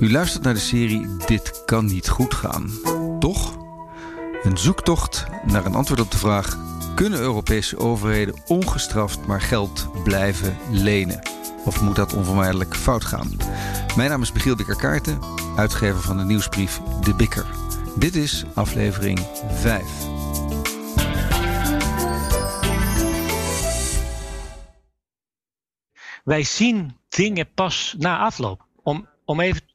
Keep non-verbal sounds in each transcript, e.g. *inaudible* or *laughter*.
U luistert naar de serie Dit kan niet goed gaan. Toch? Een zoektocht naar een antwoord op de vraag: kunnen Europese overheden ongestraft maar geld blijven lenen? Of moet dat onvermijdelijk fout gaan? Mijn naam is Michiel Bikker-Kaarten, uitgever van de nieuwsbrief De Bikker. Dit is aflevering 5. Wij zien dingen pas na afloop. Om, om even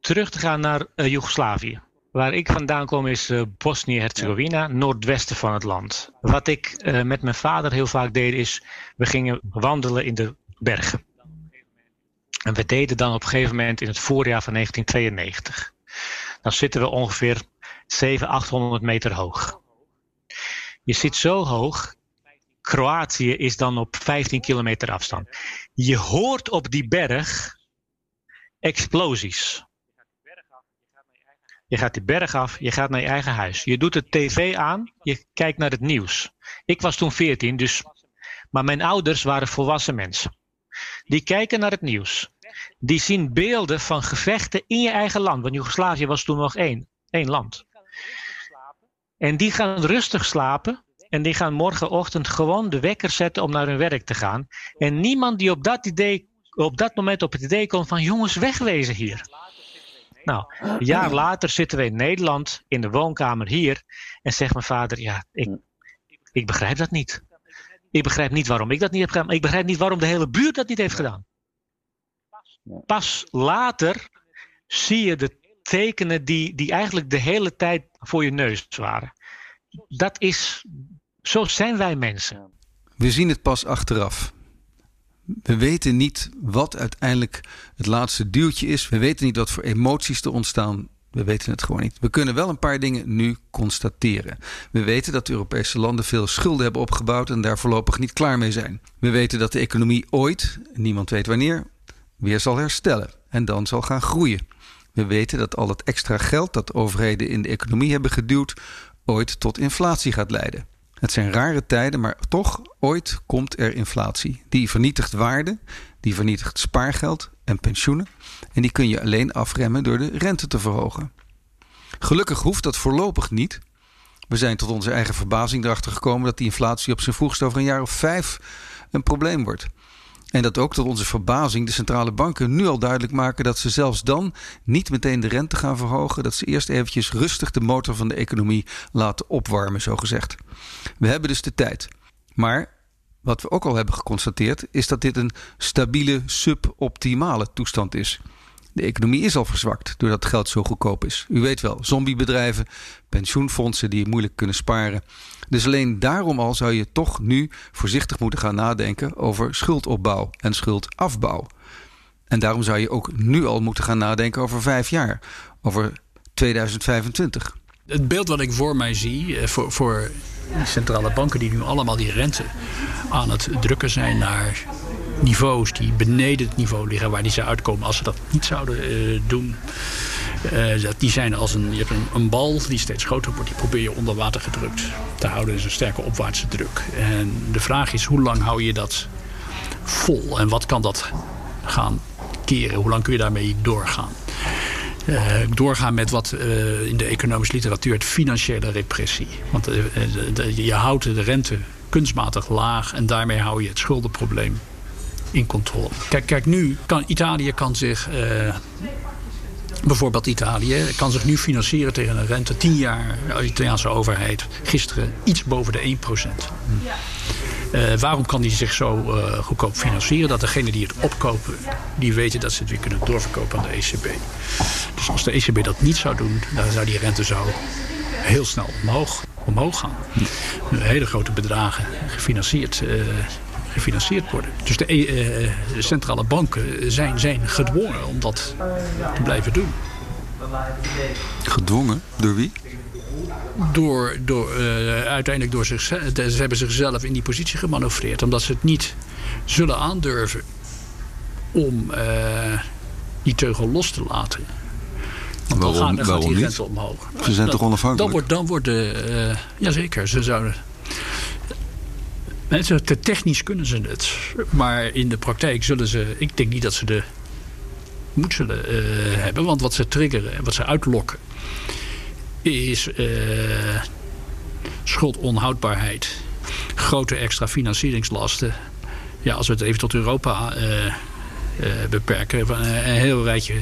terug te gaan naar uh, Joegoslavië. Waar ik vandaan kom is uh, Bosnië-Herzegovina, noordwesten van het land. Wat ik uh, met mijn vader heel vaak deed is, we gingen wandelen in de bergen. En we deden dan op een gegeven moment in het voorjaar van 1992. Dan zitten we ongeveer 700, 800 meter hoog. Je zit zo hoog. Kroatië is dan op 15 kilometer afstand. Je hoort op die berg explosies. Je gaat die berg af, je gaat naar je eigen huis. Je doet de tv aan, je kijkt naar het nieuws. Ik was toen 14, dus, maar mijn ouders waren volwassen mensen. Die kijken naar het nieuws. Die zien beelden van gevechten in je eigen land. Want Joegoslavië was toen nog één, één land. En die gaan rustig slapen. En die gaan morgenochtend gewoon de wekker zetten om naar hun werk te gaan. En niemand die op dat, idee, op dat moment op het idee komt van jongens wegwezen hier. Nou, een jaar later zitten we in Nederland in de woonkamer hier. En zegt mijn vader, ja, ik, ik begrijp dat niet. Ik begrijp niet waarom ik dat niet heb gedaan. Ik begrijp niet waarom de hele buurt dat niet heeft gedaan. Pas later zie je de tekenen die, die eigenlijk de hele tijd voor je neus waren. Dat is, zo zijn wij mensen. We zien het pas achteraf. We weten niet wat uiteindelijk het laatste duwtje is. We weten niet wat voor emoties er ontstaan. We weten het gewoon niet. We kunnen wel een paar dingen nu constateren. We weten dat Europese landen veel schulden hebben opgebouwd en daar voorlopig niet klaar mee zijn. We weten dat de economie ooit, niemand weet wanneer, weer zal herstellen en dan zal gaan groeien. We weten dat al het extra geld dat overheden in de economie hebben geduwd, ooit tot inflatie gaat leiden. Het zijn rare tijden, maar toch, ooit komt er inflatie. Die vernietigt waarde, die vernietigt spaargeld en pensioenen. En die kun je alleen afremmen door de rente te verhogen. Gelukkig hoeft dat voorlopig niet. We zijn tot onze eigen verbazing erachter gekomen dat die inflatie op zijn vroegst over een jaar of vijf een probleem wordt. En dat ook tot onze verbazing de centrale banken nu al duidelijk maken dat ze zelfs dan niet meteen de rente gaan verhogen. Dat ze eerst eventjes rustig de motor van de economie laten opwarmen, zo gezegd. We hebben dus de tijd. Maar wat we ook al hebben geconstateerd is dat dit een stabiele, suboptimale toestand is. De economie is al verzwakt doordat geld zo goedkoop is. U weet wel, zombiebedrijven, pensioenfondsen die moeilijk kunnen sparen. Dus alleen daarom al zou je toch nu voorzichtig moeten gaan nadenken over schuldopbouw en schuldafbouw. En daarom zou je ook nu al moeten gaan nadenken over vijf jaar, over 2025. Het beeld wat ik voor mij zie, eh, voor, voor centrale banken die nu allemaal die rente aan het drukken zijn naar niveaus die beneden het niveau liggen waar die zou uitkomen als ze dat niet zouden uh, doen. Uh, die zijn als een, je hebt een, een, bal die steeds groter wordt. Die probeer je onder water gedrukt te houden. is een sterke opwaartse druk. En de vraag is hoe lang hou je dat vol? En wat kan dat gaan keren? Hoe lang kun je daarmee doorgaan? Uh, doorgaan met wat uh, in de economische literatuur het financiële repressie. Want je houdt de rente kunstmatig laag en daarmee hou je het schuldenprobleem in controle. Kijk, kijk nu kan Italië kan zich. Bijvoorbeeld Italië kan zich nu financieren tegen een rente 10 jaar. De Italiaanse overheid gisteren iets boven de 1%. Uh, waarom kan die zich zo uh, goedkoop financieren? Dat degenen die het opkopen, die weten dat ze het weer kunnen doorverkopen aan de ECB. Dus als de ECB dat niet zou doen, dan zou die rente zo heel snel omhoog, omhoog gaan. Hele grote bedragen gefinancierd uh, gefinancierd worden. Dus de, uh, centrale banken zijn, zijn gedwongen om dat te blijven doen. Gedwongen? Door wie? Door, door, uh, uiteindelijk door zichzelf. Ze hebben zichzelf in die positie gemanoeuvreerd. Omdat ze het niet zullen aandurven om die teugel los te laten. Want waarom, dan, gaan, dan waarom gaat die omhoog. Ze zijn dan, toch onafhankelijk? Dan wordt, dan wordt de... jazeker, ze zouden Mensen, te technisch kunnen ze het. Maar in de praktijk zullen ze. Ik denk niet dat ze de moet zullen hebben. Want wat ze triggeren en wat ze uitlokken is schuldonhoudbaarheid, grote extra financieringslasten. Ja, als we het even tot Europa beperken, een heel rijtje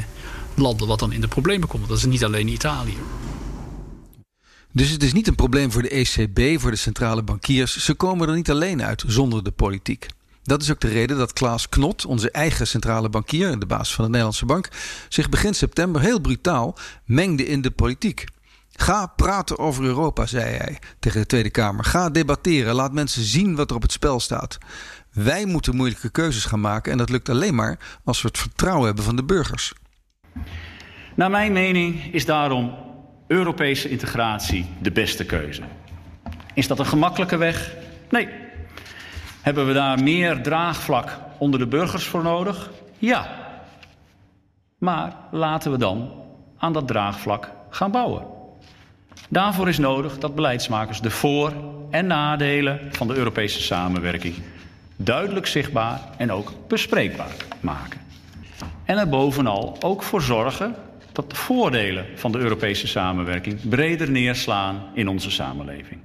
landen wat dan in de problemen komt. Dat is niet alleen Italië. Dus het is niet een probleem voor de ECB, voor de centrale bankiers. Ze komen er niet alleen uit zonder de politiek. Dat is ook de reden dat Klaas Knot, onze eigen centrale bankier, de baas van de Nederlandse bank, zich begin september heel brutaal mengde in de politiek. Ga praten over Europa, zei hij tegen de Tweede Kamer. Ga debatteren, laat mensen zien wat er op het spel staat. Wij moeten moeilijke keuzes gaan maken en dat lukt alleen maar als we het vertrouwen hebben van de burgers. Naar mijn mening is daarom Europese integratie de beste keuze. Is dat een gemakkelijke weg? Nee. Hebben we daar meer draagvlak onder de burgers voor nodig? Ja. Maar laten we dan aan dat draagvlak gaan bouwen. Daarvoor is nodig dat beleidsmakers de voor- en nadelen van de Europese samenwerking duidelijk zichtbaar en ook bespreekbaar maken. En er bovenal ook voor zorgen dat de voordelen van de Europese samenwerking breder neerslaan in onze samenleving.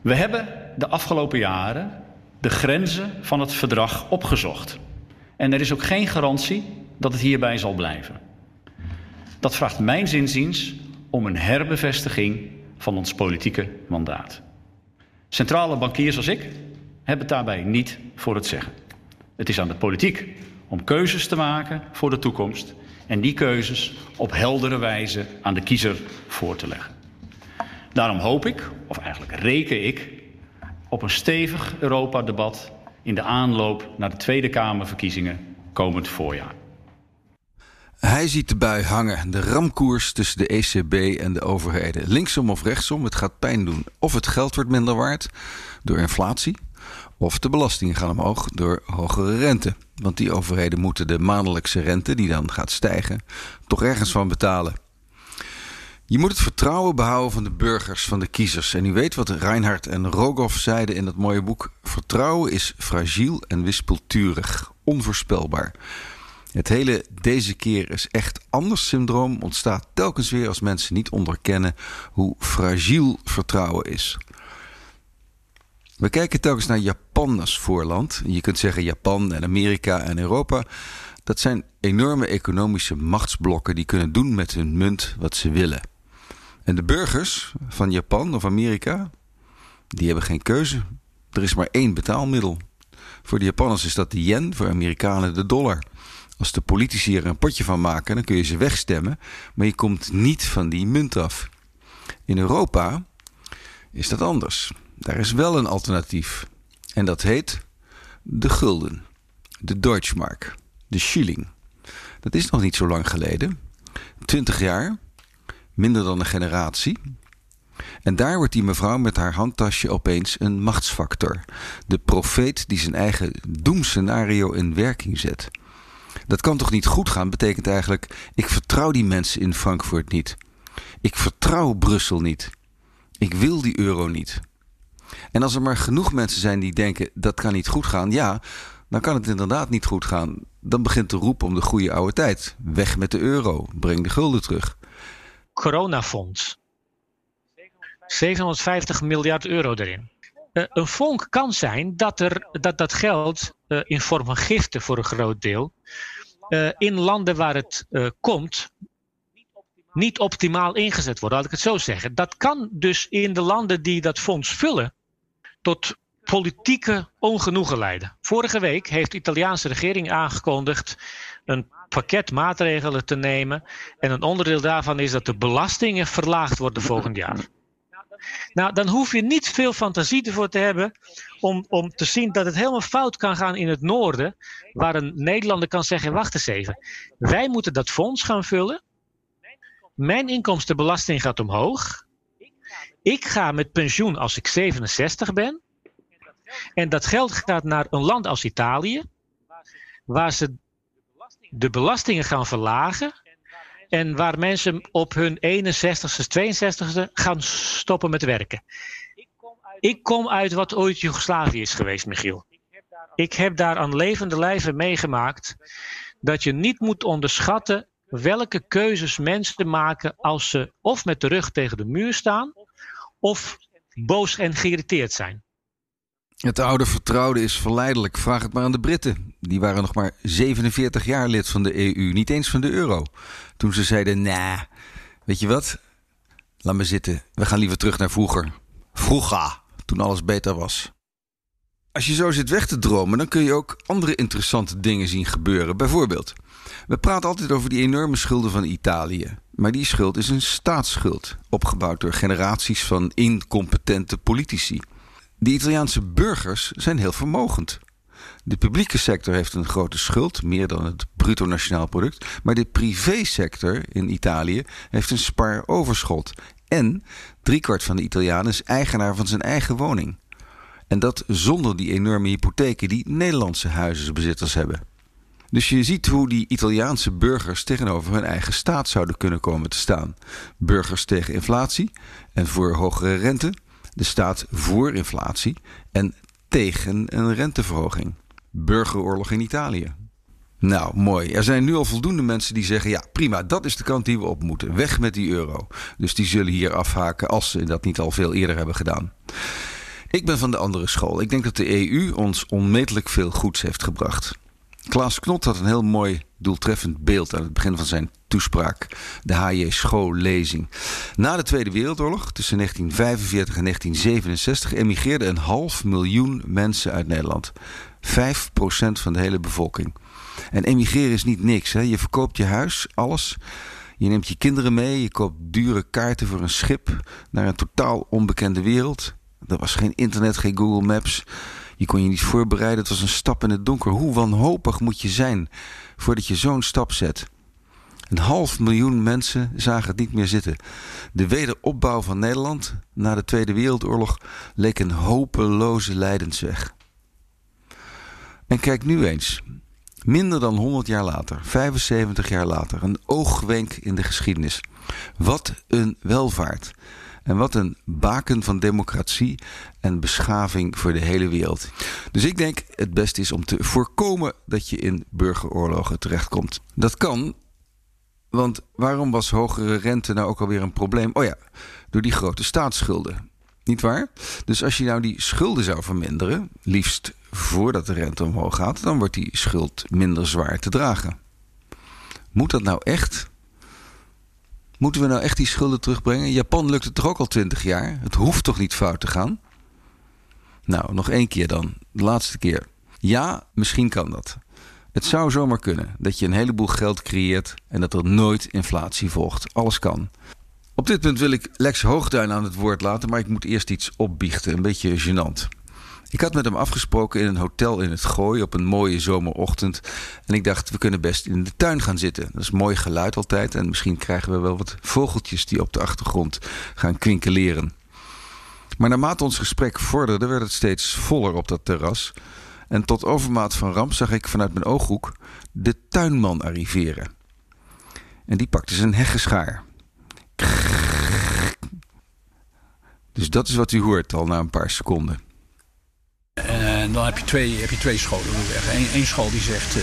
We hebben de afgelopen jaren de grenzen van het verdrag opgezocht. En er is ook geen garantie dat het hierbij zal blijven. Dat vraagt mijn zinziens om een herbevestiging van ons politieke mandaat. Centrale bankiers als ik hebben het daarbij niet voor het zeggen. Het is aan de politiek om keuzes te maken voor de toekomst en die keuzes op heldere wijze aan de kiezer voor te leggen. Daarom hoop ik, of eigenlijk reken ik, op een stevig Europa-debat in de aanloop naar de Tweede Kamerverkiezingen komend voorjaar. Hij ziet de bui hangen, de ramkoers tussen de ECB en de overheden. Linksom of rechtsom, het gaat pijn doen. Of het geld wordt minder waard door inflatie, of de belastingen gaan omhoog door hogere rente. Want die overheden moeten de maandelijkse rente, die dan gaat stijgen, toch ergens van betalen. Je moet het vertrouwen behouden van de burgers, van de kiezers. En u weet wat Reinhard en Rogoff zeiden in dat mooie boek: Vertrouwen is fragiel en wispelturig, onvoorspelbaar. Het hele deze keer is echt anders syndroom ontstaat telkens weer als mensen niet onderkennen hoe fragiel vertrouwen is. We kijken telkens naar Japan als voorland. Je kunt zeggen Japan en Amerika en Europa. Dat zijn enorme economische machtsblokken die kunnen doen met hun munt wat ze willen. En de burgers van Japan of Amerika, die hebben geen keuze. Er is maar één betaalmiddel. Voor de Japanners is dat de yen, voor Amerikanen de dollar. Als de politici er een potje van maken, dan kun je ze wegstemmen, maar je komt niet van die munt af. In Europa is dat anders. Daar is wel een alternatief. En dat heet de gulden, de Deutschmark, de shilling. Dat is nog niet zo lang geleden. 20 jaar, minder dan een generatie. En daar wordt die mevrouw met haar handtasje opeens een machtsfactor. De profeet die zijn eigen doemscenario in werking zet. Dat kan toch niet goed gaan, betekent eigenlijk: ik vertrouw die mensen in Frankfurt niet. Ik vertrouw Brussel niet. Ik wil die euro niet. En als er maar genoeg mensen zijn die denken dat kan niet goed gaan, ja, dan kan het inderdaad niet goed gaan. Dan begint de roep om de goede oude tijd. Weg met de euro, breng de gulden terug. Coronafonds. 750 miljard euro erin. Uh, een vonk kan zijn dat er, dat, dat geld uh, in vorm van giften voor een groot deel uh, in landen waar het komt niet optimaal ingezet wordt. Laat ik het zo zeggen. Dat kan dus in de landen die dat fonds vullen tot politieke ongenoegen leiden. Vorige week heeft de Italiaanse regering aangekondigd een pakket maatregelen te nemen. En een onderdeel daarvan is dat de belastingen verlaagd worden volgend jaar. Nou, dan hoef je niet veel fantasie ervoor te hebben om, om te zien dat het helemaal fout kan gaan in het noorden, waar een Nederlander kan zeggen: wacht eens even, wij moeten dat fonds gaan vullen. Mijn inkomstenbelasting gaat omhoog. Ik ga met pensioen als ik 67 ben. En dat geld gaat naar een land als Italië, waar ze de belastingen gaan verlagen. En waar mensen op hun 61ste, 62ste gaan stoppen met werken. Ik kom uit wat ooit Joegoslavië is geweest, Michiel. Ik heb daar aan levende lijven meegemaakt dat je niet moet onderschatten welke keuzes mensen maken als ze of met de rug tegen de muur staan of boos en geïrriteerd zijn. Het oude vertrouwde is verleidelijk. Vraag het maar aan de Britten. Die waren nog maar 47 jaar lid van de EU, niet eens van de euro. Toen ze zeiden: nah, weet je wat? Laat me zitten. We gaan liever terug naar vroeger. Vroeger, toen alles beter was. Als je zo zit weg te dromen, dan kun je ook andere interessante dingen zien gebeuren. Bijvoorbeeld, we praten altijd over die enorme schulden van Italië. Maar die schuld is een staatsschuld, opgebouwd door generaties van incompetente politici. De Italiaanse burgers zijn heel vermogend. De publieke sector heeft een grote schuld, meer dan het bruto nationaal product. Maar de privésector in Italië heeft een spaaroverschot. En driekwart van de Italianen is eigenaar van zijn eigen woning. En dat zonder die enorme hypotheken die Nederlandse huizenbezitters hebben. Dus je ziet hoe die Italiaanse burgers tegenover hun eigen staat zouden kunnen komen te staan. Burgers tegen inflatie en voor hogere rente. De staat voor inflatie en tegen een renteverhoging. Burgeroorlog in Italië. Nou, mooi. Er zijn nu al voldoende mensen die zeggen: ja, prima, dat is de kant die we op moeten. Weg met die euro. Dus die zullen hier afhaken als ze dat niet al veel eerder hebben gedaan. Ik ben van de andere school. Ik denk dat de EU ons onmetelijk veel goeds heeft gebracht. Klaas Knot had een heel mooi doeltreffend beeld aan het begin van zijn toespraak. De H.J. Schoollezing. Na de Tweede Wereldoorlog, tussen 1945 en 1967, emigreerden een half miljoen mensen uit Nederland. 5% van de hele bevolking. En emigreren is niet niks. Hè? Je verkoopt je huis, alles. Je neemt je kinderen mee. Je koopt dure kaarten voor een schip naar een totaal onbekende wereld. Er was geen internet, geen Google Maps. Je kon je niet voorbereiden. Het was een stap in het donker. Hoe wanhopig moet je zijn voordat je zo'n stap zet? Een half miljoen mensen zagen het niet meer zitten. De wederopbouw van Nederland na de Tweede Wereldoorlog leek een hopeloze lijdensweg. En kijk nu eens. Minder dan 100 jaar later, 75 jaar later, een oogwenk in de geschiedenis. Wat een welvaart. En wat een baken van democratie en beschaving voor de hele wereld. Dus ik denk het beste is om te voorkomen dat je in burgeroorlogen terechtkomt. Dat kan, want waarom was hogere rente nou ook alweer een probleem? Oh ja, door die grote staatsschulden. Niet waar? Dus als je nou die schulden zou verminderen, liefst voordat de rente omhoog gaat, dan wordt die schuld minder zwaar te dragen. Moet dat nou echt? Moeten we nou echt die schulden terugbrengen? Japan lukt het toch ook al twintig jaar? Het hoeft toch niet fout te gaan? Nou, nog één keer dan. De laatste keer. Ja, misschien kan dat. Het zou zomaar kunnen dat je een heleboel geld creëert en dat er nooit inflatie volgt. Alles kan. Op dit punt wil ik Lex Hoogduin aan het woord laten, maar ik moet eerst iets opbiechten. Een beetje gênant. Ik had met hem afgesproken in een hotel in het Gooi op een mooie zomerochtend. En ik dacht, we kunnen best in de tuin gaan zitten. Dat is mooi geluid altijd. En misschien krijgen we wel wat vogeltjes die op de achtergrond gaan kwinkeleren. Maar naarmate ons gesprek vorderde, werd het steeds voller op dat terras. En tot overmaat van ramp zag ik vanuit mijn ooghoek de tuinman arriveren. En die pakte zijn heggeschaar. Dus dat is wat u hoort al na een paar seconden. En dan heb je twee, heb je twee scholen Eén één school die zegt uh,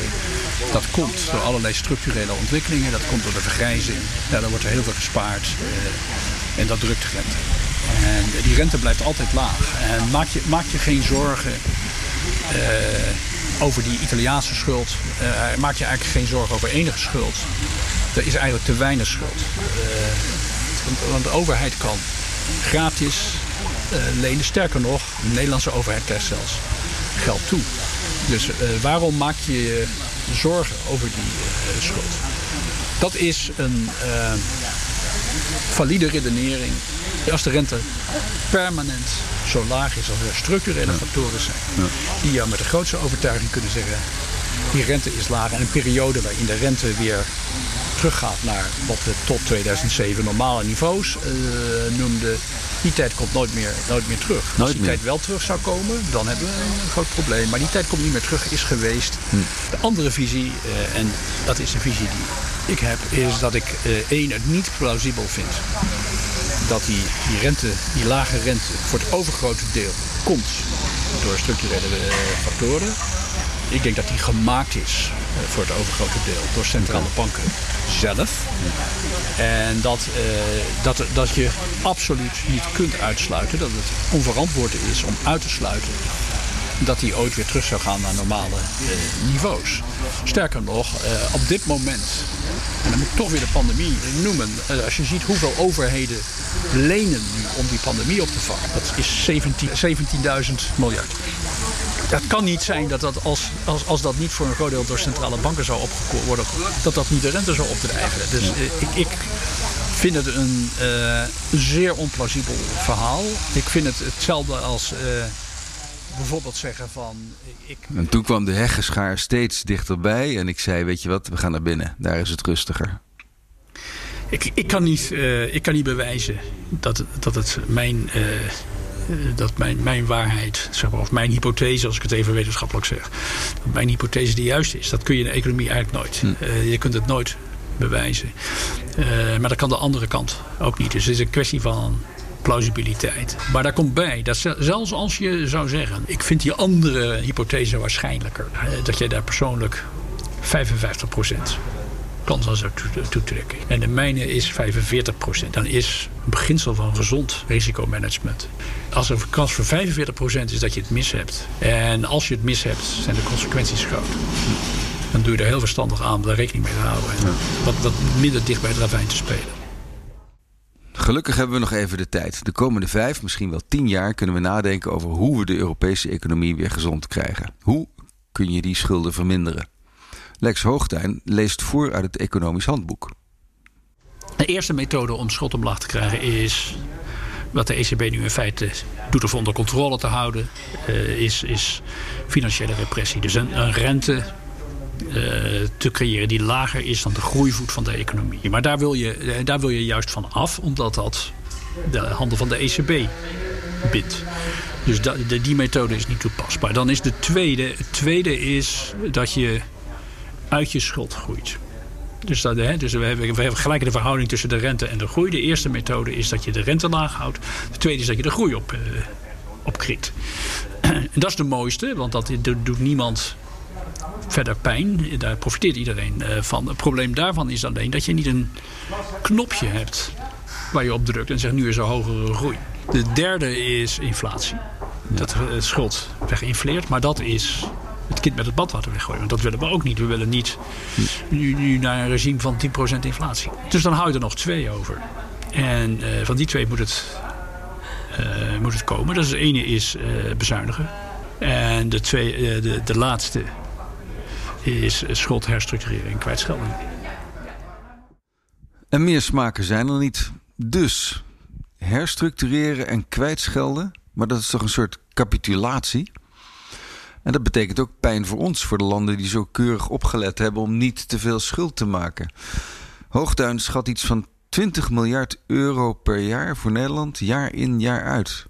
dat komt door allerlei structurele ontwikkelingen. Dat komt door de vergrijzing. Ja, dan wordt er heel veel gespaard. Uh, en dat drukt de rente. En die rente blijft altijd laag. En maak je, maak je geen zorgen over die Italiaanse schuld. maak je eigenlijk geen zorgen over enige schuld. Er is eigenlijk te weinig schuld. want de overheid kan gratis lenen. Sterker nog, de Nederlandse overheid krijgt zelfs geld toe. Dus uh, waarom maak je je zorgen over die uh, schuld? Dat is een valide redenering. Als de rente permanent zo laag is als er structurele factoren zijn, die jou met de grootste overtuiging kunnen zeggen: die rente is laag. En een periode waarin de rente weer teruggaat naar wat we tot 2007 normale niveaus uh, noemden. Die tijd komt nooit meer, nooit meer terug. Als die tijd wel terug zou komen, dan hebben we een groot probleem. Maar die tijd komt niet meer terug, is geweest. Hm. De andere visie, uh, en dat is de visie die ik heb, is dat ik uh, één, het niet plausibel vind dat die, die rente, die lage rente, voor het overgrote deel komt door structurele factoren. Ik denk dat die gemaakt is voor het overgrote deel door centrale banken zelf. En dat, dat, dat je absoluut niet kunt uitsluiten dat het onverantwoord is om uit te sluiten dat die ooit weer terug zou gaan naar normale eh, niveaus. Sterker nog, eh, op dit moment, en dan moet ik toch weer de pandemie noemen, eh, als je ziet hoeveel overheden lenen nu om die pandemie op te vangen, dat is 17.000 17 miljard. Dat kan niet zijn dat, dat als, als, als dat niet voor een groot deel door centrale banken zou opgekoord worden, dat dat niet de rente zou opdrijven. Dus ik, ik vind het een zeer onplausibel verhaal. Ik vind het hetzelfde als bijvoorbeeld zeggen van... Ik... En toen kwam de heggenschaar steeds dichterbij en ik zei, weet je wat, we gaan naar binnen. Daar is het rustiger. Ik, ik, kan, niet, uh, ik kan niet bewijzen dat, dat het mijn... Uh, dat mijn, mijn waarheid, zeg maar, of mijn hypothese, als ik het even wetenschappelijk zeg, dat mijn hypothese de juiste is. Dat kun je in de economie eigenlijk nooit. Hm. Uh, je kunt het nooit bewijzen. maar dat kan de andere kant ook niet. Dus het is een kwestie van plausibiliteit. Maar daar komt bij dat zelfs als je zou zeggen... ik vind die andere hypothese waarschijnlijker... dat je daar persoonlijk 55 kans aan zou toetrekken. En de mijne is 45% Dan is een beginsel van gezond risicomanagement. Als er een kans voor 45% is dat je het mis hebt... en als je het mis hebt, zijn de consequenties groot dan doe je er heel verstandig aan om daar rekening mee te houden. En wat, wat minder dicht bij het ravijn te spelen. Gelukkig hebben we nog even de tijd. De komende vijf, misschien wel tien jaar kunnen we nadenken over hoe we de Europese economie weer gezond krijgen. Hoe kun je die schulden verminderen? Lex Hoogtuin leest voor uit het Economisch Handboek. De eerste methode om schuld omlaag te krijgen is wat de ECB nu in feite doet om onder controle te houden, uh, is, is financiële repressie. Dus een, rente uh, te creëren die lager is dan de groeivoet van de economie. Maar daar wil je, eh, daar wil je juist van af, omdat dat de handen van de ECB bindt. Dus die methode is niet toepasbaar. Dan is de tweede, het tweede is dat je uit je schuld groeit. Dus, dat, hè, dus we, hebben, we hebben gelijk de verhouding tussen de rente en de groei. De eerste methode is dat je de rente laag houdt. De tweede is dat je de groei op, uh, opkrikt. *clears throat* En dat is de mooiste, want dat doet niemand verder pijn. Daar profiteert iedereen eh, van. Het probleem daarvan is alleen dat je niet een knopje hebt waar je op drukt en zegt nu is er hogere groei. De derde is inflatie. Dat het schuld weginfleert, maar dat is het kind met het badwater weggooien. Want dat willen we ook niet. We willen niet nu, nu naar een regime van 10% inflatie. Dus dan hou je er nog twee over. En uh, van die twee moet het, uh, moet het komen. Dus de ene is uh, bezuinigen. En de, twee, de, de laatste is schuldherstructurering en kwijtschelding. En meer smaken zijn er niet. Dus herstructureren en kwijtschelden, maar dat is toch een soort capitulatie? En dat betekent ook pijn voor ons, voor de landen die zo keurig opgelet hebben om niet te veel schuld te maken. Hoogduin schat iets van 20 miljard euro per jaar voor Nederland, jaar in, jaar uit.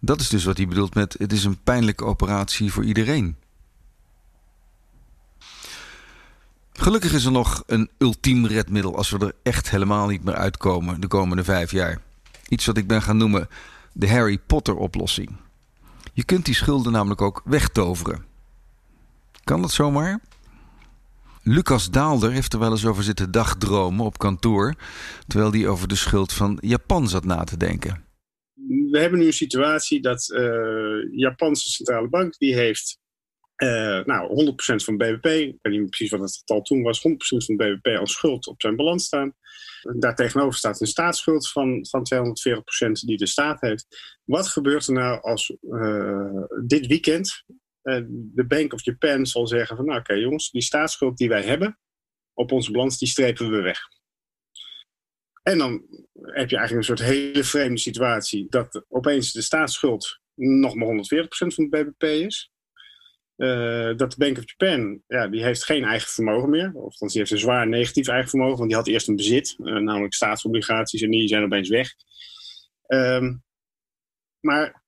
Dat is dus wat hij bedoelt met: het is een pijnlijke operatie voor iedereen. Gelukkig is er nog een ultiem redmiddel als we er echt helemaal niet meer uitkomen de komende vijf jaar. Iets wat ik ben gaan noemen de Harry Potter oplossing. Je kunt die schulden namelijk ook wegtoveren. Kan dat zomaar? Lucas Daalder heeft er wel eens over zitten dagdromen op kantoor, terwijl hij over de schuld van Japan zat na te denken. We hebben nu een situatie dat de uh, Japanse centrale bank die heeft uh, nou, 100% van BBP, ik weet niet precies wat het getal toen was, 100% van BBP als schuld op zijn balans staan. Daartegenover staat een staatsschuld van, van 240% die de staat heeft. Wat gebeurt er nou als uh, dit weekend uh, de Bank of Japan zal zeggen van nou oké jongens, die staatsschuld die wij hebben op onze balans, die strepen we weg. En dan heb je eigenlijk een soort hele vreemde situatie dat opeens de staatsschuld nog maar 140% van het BBP is. Uh, dat de Bank of Japan, ja, die heeft geen eigen vermogen meer. Of die heeft een zwaar negatief eigen vermogen, want die had eerst een bezit, uh, namelijk staatsobligaties, en die zijn opeens weg. Um, maar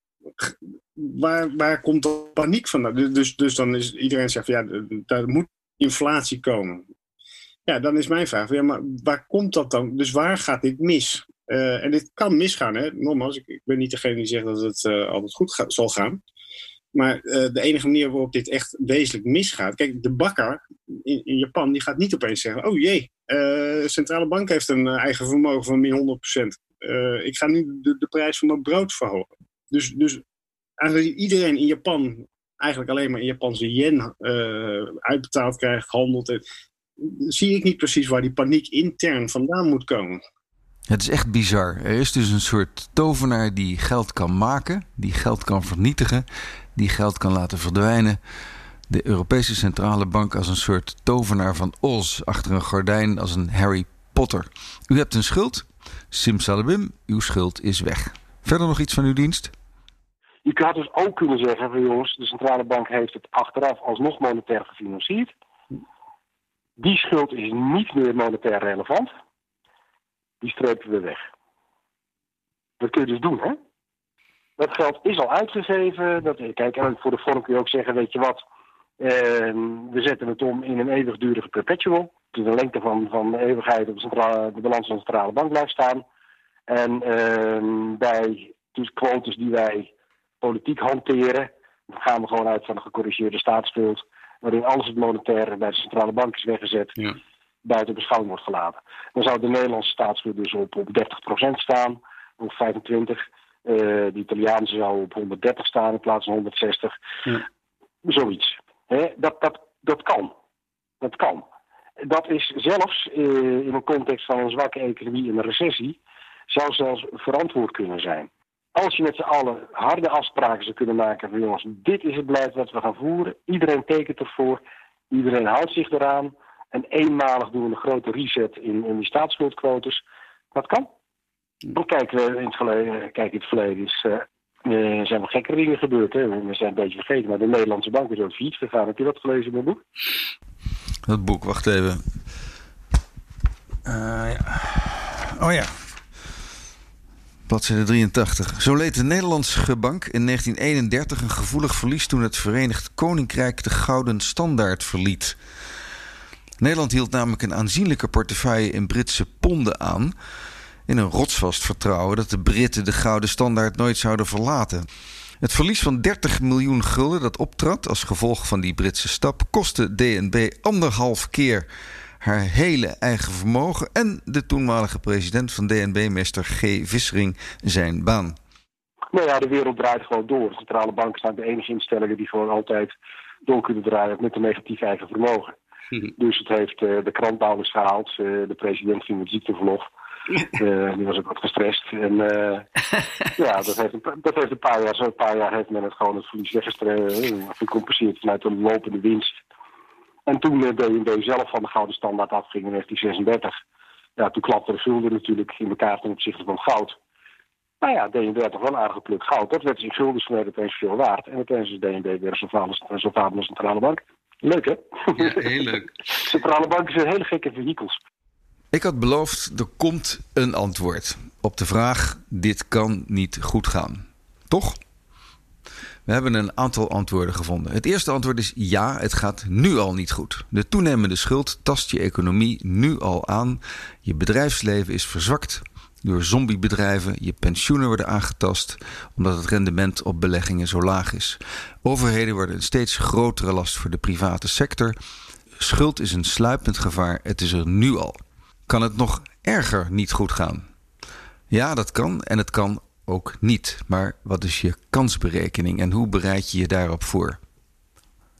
waar, waar komt de paniek vandaan? Dus, dus dan is iedereen zegt, ja, daar moet inflatie komen. Ja, dan is mijn vraag, ja, maar waar komt dat dan? Dus waar gaat dit mis? Uh, en dit kan misgaan, hè? Nogmaals, ik, ik ben niet degene die zegt dat het altijd goed zal gaan. Maar uh, de enige manier waarop dit echt wezenlijk misgaat. Kijk, de bakker in, Japan, die gaat niet opeens zeggen: Oh jee, de centrale bank heeft een eigen vermogen van min 100%. ik ga nu de, de prijs van mijn brood verhogen. Dus, dus eigenlijk iedereen in Japan eigenlijk alleen maar in Japanse yen uitbetaald krijgt, handelt. zie ik niet precies waar die paniek intern vandaan moet komen. Het is echt bizar. Er is dus een soort tovenaar die geld kan maken, die geld kan vernietigen, die geld kan laten verdwijnen. De Europese Centrale Bank als een soort tovenaar van Oz achter een gordijn als een Harry Potter. U hebt een schuld. Simsalabim, uw schuld is weg. Verder nog iets van uw dienst? Je had dus ook kunnen zeggen van jongens, de centrale bank heeft het achteraf alsnog monetair gefinancierd. Die schuld is niet meer monetair relevant die strepen we weg. Dat kun je dus doen, hè? Dat geld is al uitgegeven. Dat, kijk, en voor de vorm kun je ook zeggen, weet je wat... Ehm, we zetten het om in een eeuwigdurige perpetual. Dus de lengte van, van de eeuwigheid op de, centrale, de balans van de centrale bank blijft staan. En ehm, bij dus quotes die wij politiek hanteren... dan gaan we gewoon uit van een gecorrigeerde staatsschuld... waarin alles het monetaire bij de centrale bank is weggezet... Ja buiten beschouwing wordt gelaten. Dan zou de Nederlandse staatsschuld dus op, op 30% staan, of 25. Uh, de Italiaanse zou op 130 staan in plaats van 160. Ja. Zoiets. dat, dat, dat kan. Dat kan. Dat is zelfs uh, in een context van een zwakke economie en een recessie, zou zelfs verantwoord kunnen zijn. Als je met z'n allen harde afspraken zou kunnen maken van jongens, dit is het beleid dat we gaan voeren. Iedereen tekent ervoor. Iedereen houdt zich eraan. En eenmalig doen we een grote reset in, in die staatsschuldquotes. Dat kan. Dan kijken we in het verleden, kijk in het verleden is, uh, zijn wel gekke dingen gebeurd. Hè? We zijn een beetje vergeten, maar de Nederlandse bank is ook failliet gegaan. Heb je dat gelezen in mijn boek? Dat boek, wacht even. Uh, ja. Oh ja. Bladzijde 83. Zo leed de Nederlandse bank in 1931 een gevoelig verlies toen het Verenigd Koninkrijk de Gouden Standaard verliet. Nederland hield namelijk een aanzienlijke portefeuille in Britse ponden aan. In een rotsvast vertrouwen dat de Britten de gouden standaard nooit zouden verlaten. Het verlies van 30 miljoen gulden dat optrad als gevolg van die Britse stap kostte DNB anderhalf keer haar hele eigen vermogen en de toenmalige president van DNB, meester G. Vissering, zijn baan. Nou ja, de wereld draait gewoon door. De centrale banken zijn de enige instellingen die gewoon altijd door kunnen draaien met een negatief eigen vermogen. Dus het heeft uh, de krantbouwers gehaald. Uh, de president ging met ziekteverlof. Uh, *laughs* die was ook wat gestrest. En *laughs* ja, dat heeft, een, dat heeft een paar jaar, zo'n paar jaar heeft men het gewoon het verlies gecompenseerd vanuit een lopende winst. En toen de DNB zelf van de gouden standaard afging in 1936, ja, toen klapte de gulden natuurlijk in elkaar ten opzichte van goud. Nou ja, DNB had toch wel een aardige pluk goud. Dat werd dus in gulden sneden opeens veel waard. En opeens is DNB weer zo'n vader centrale bank. Leuk, hè? Ja, heel leuk. *laughs* Centrale banken zijn hele gekke vehikels. Ik had beloofd, er komt een antwoord op de vraag: dit kan niet goed gaan. Toch? We hebben een aantal antwoorden gevonden. Het eerste antwoord is ja, het gaat nu al niet goed. De toenemende schuld tast je economie nu al aan. Je bedrijfsleven is verzwakt door zombiebedrijven. Je pensioenen worden aangetast omdat het rendement op beleggingen zo laag is. Overheden worden een steeds grotere last voor de private sector. Schuld is een sluipend gevaar. Het is er nu al. Kan het nog erger niet goed gaan? Ja, dat kan en het kan ook niet. Maar wat is je kansberekening en hoe bereid je je daarop voor?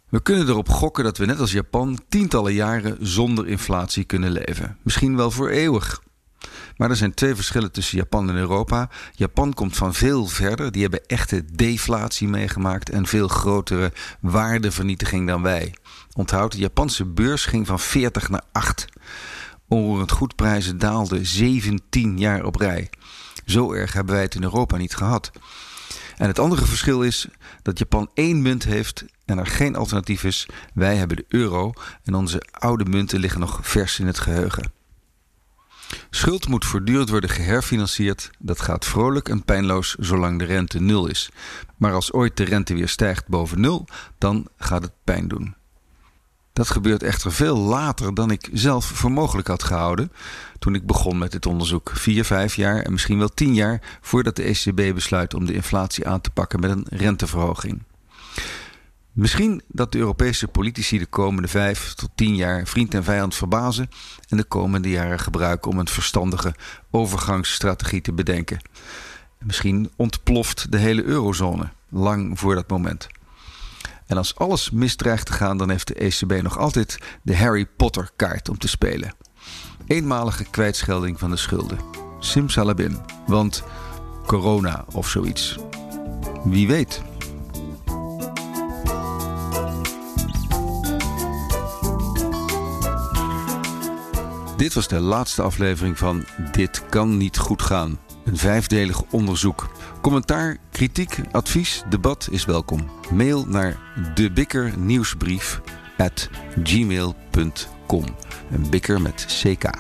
We kunnen erop gokken dat we net als Japan tientallen jaren zonder inflatie kunnen leven. Misschien wel voor eeuwig. Maar er zijn twee verschillen tussen Japan en Europa. Japan komt van veel verder. Die hebben echte deflatie meegemaakt en veel grotere waardevernietiging dan wij. Onthoud, de Japanse beurs ging van 40 naar 8. Onroerend goedprijzen daalden 17 jaar op rij. Zo erg hebben wij het in Europa niet gehad. En het andere verschil is dat Japan één munt heeft en er geen alternatief is. Wij hebben de euro en onze oude munten liggen nog vers in het geheugen. Schuld moet voortdurend worden geherfinancierd. Dat gaat vrolijk en pijnloos zolang de rente nul is. Maar als ooit de rente weer stijgt boven nul, dan gaat het pijn doen. Dat gebeurt echter veel later dan ik zelf voor mogelijk had gehouden toen ik begon met dit onderzoek. Vier, vijf jaar en misschien wel tien jaar voordat de ECB besluit om de inflatie aan te pakken met een renteverhoging. Misschien dat de Europese politici de komende vijf tot tien jaar vriend en vijand verbazen en de komende jaren gebruiken om een verstandige overgangsstrategie te bedenken. Misschien ontploft de hele eurozone lang voor dat moment. En als alles misdreigt te gaan, dan heeft de ECB nog altijd de Harry Potter kaart om te spelen. Eenmalige kwijtschelding van de schulden. Simsalabim. Want corona of zoiets. Wie weet. Dit was de laatste aflevering van Dit kan niet goed gaan. Een vijfdelig onderzoek. Commentaar, kritiek, advies, debat is welkom. Mail naar debikkernieuwsbrief at gmail.com. Bikker met ck.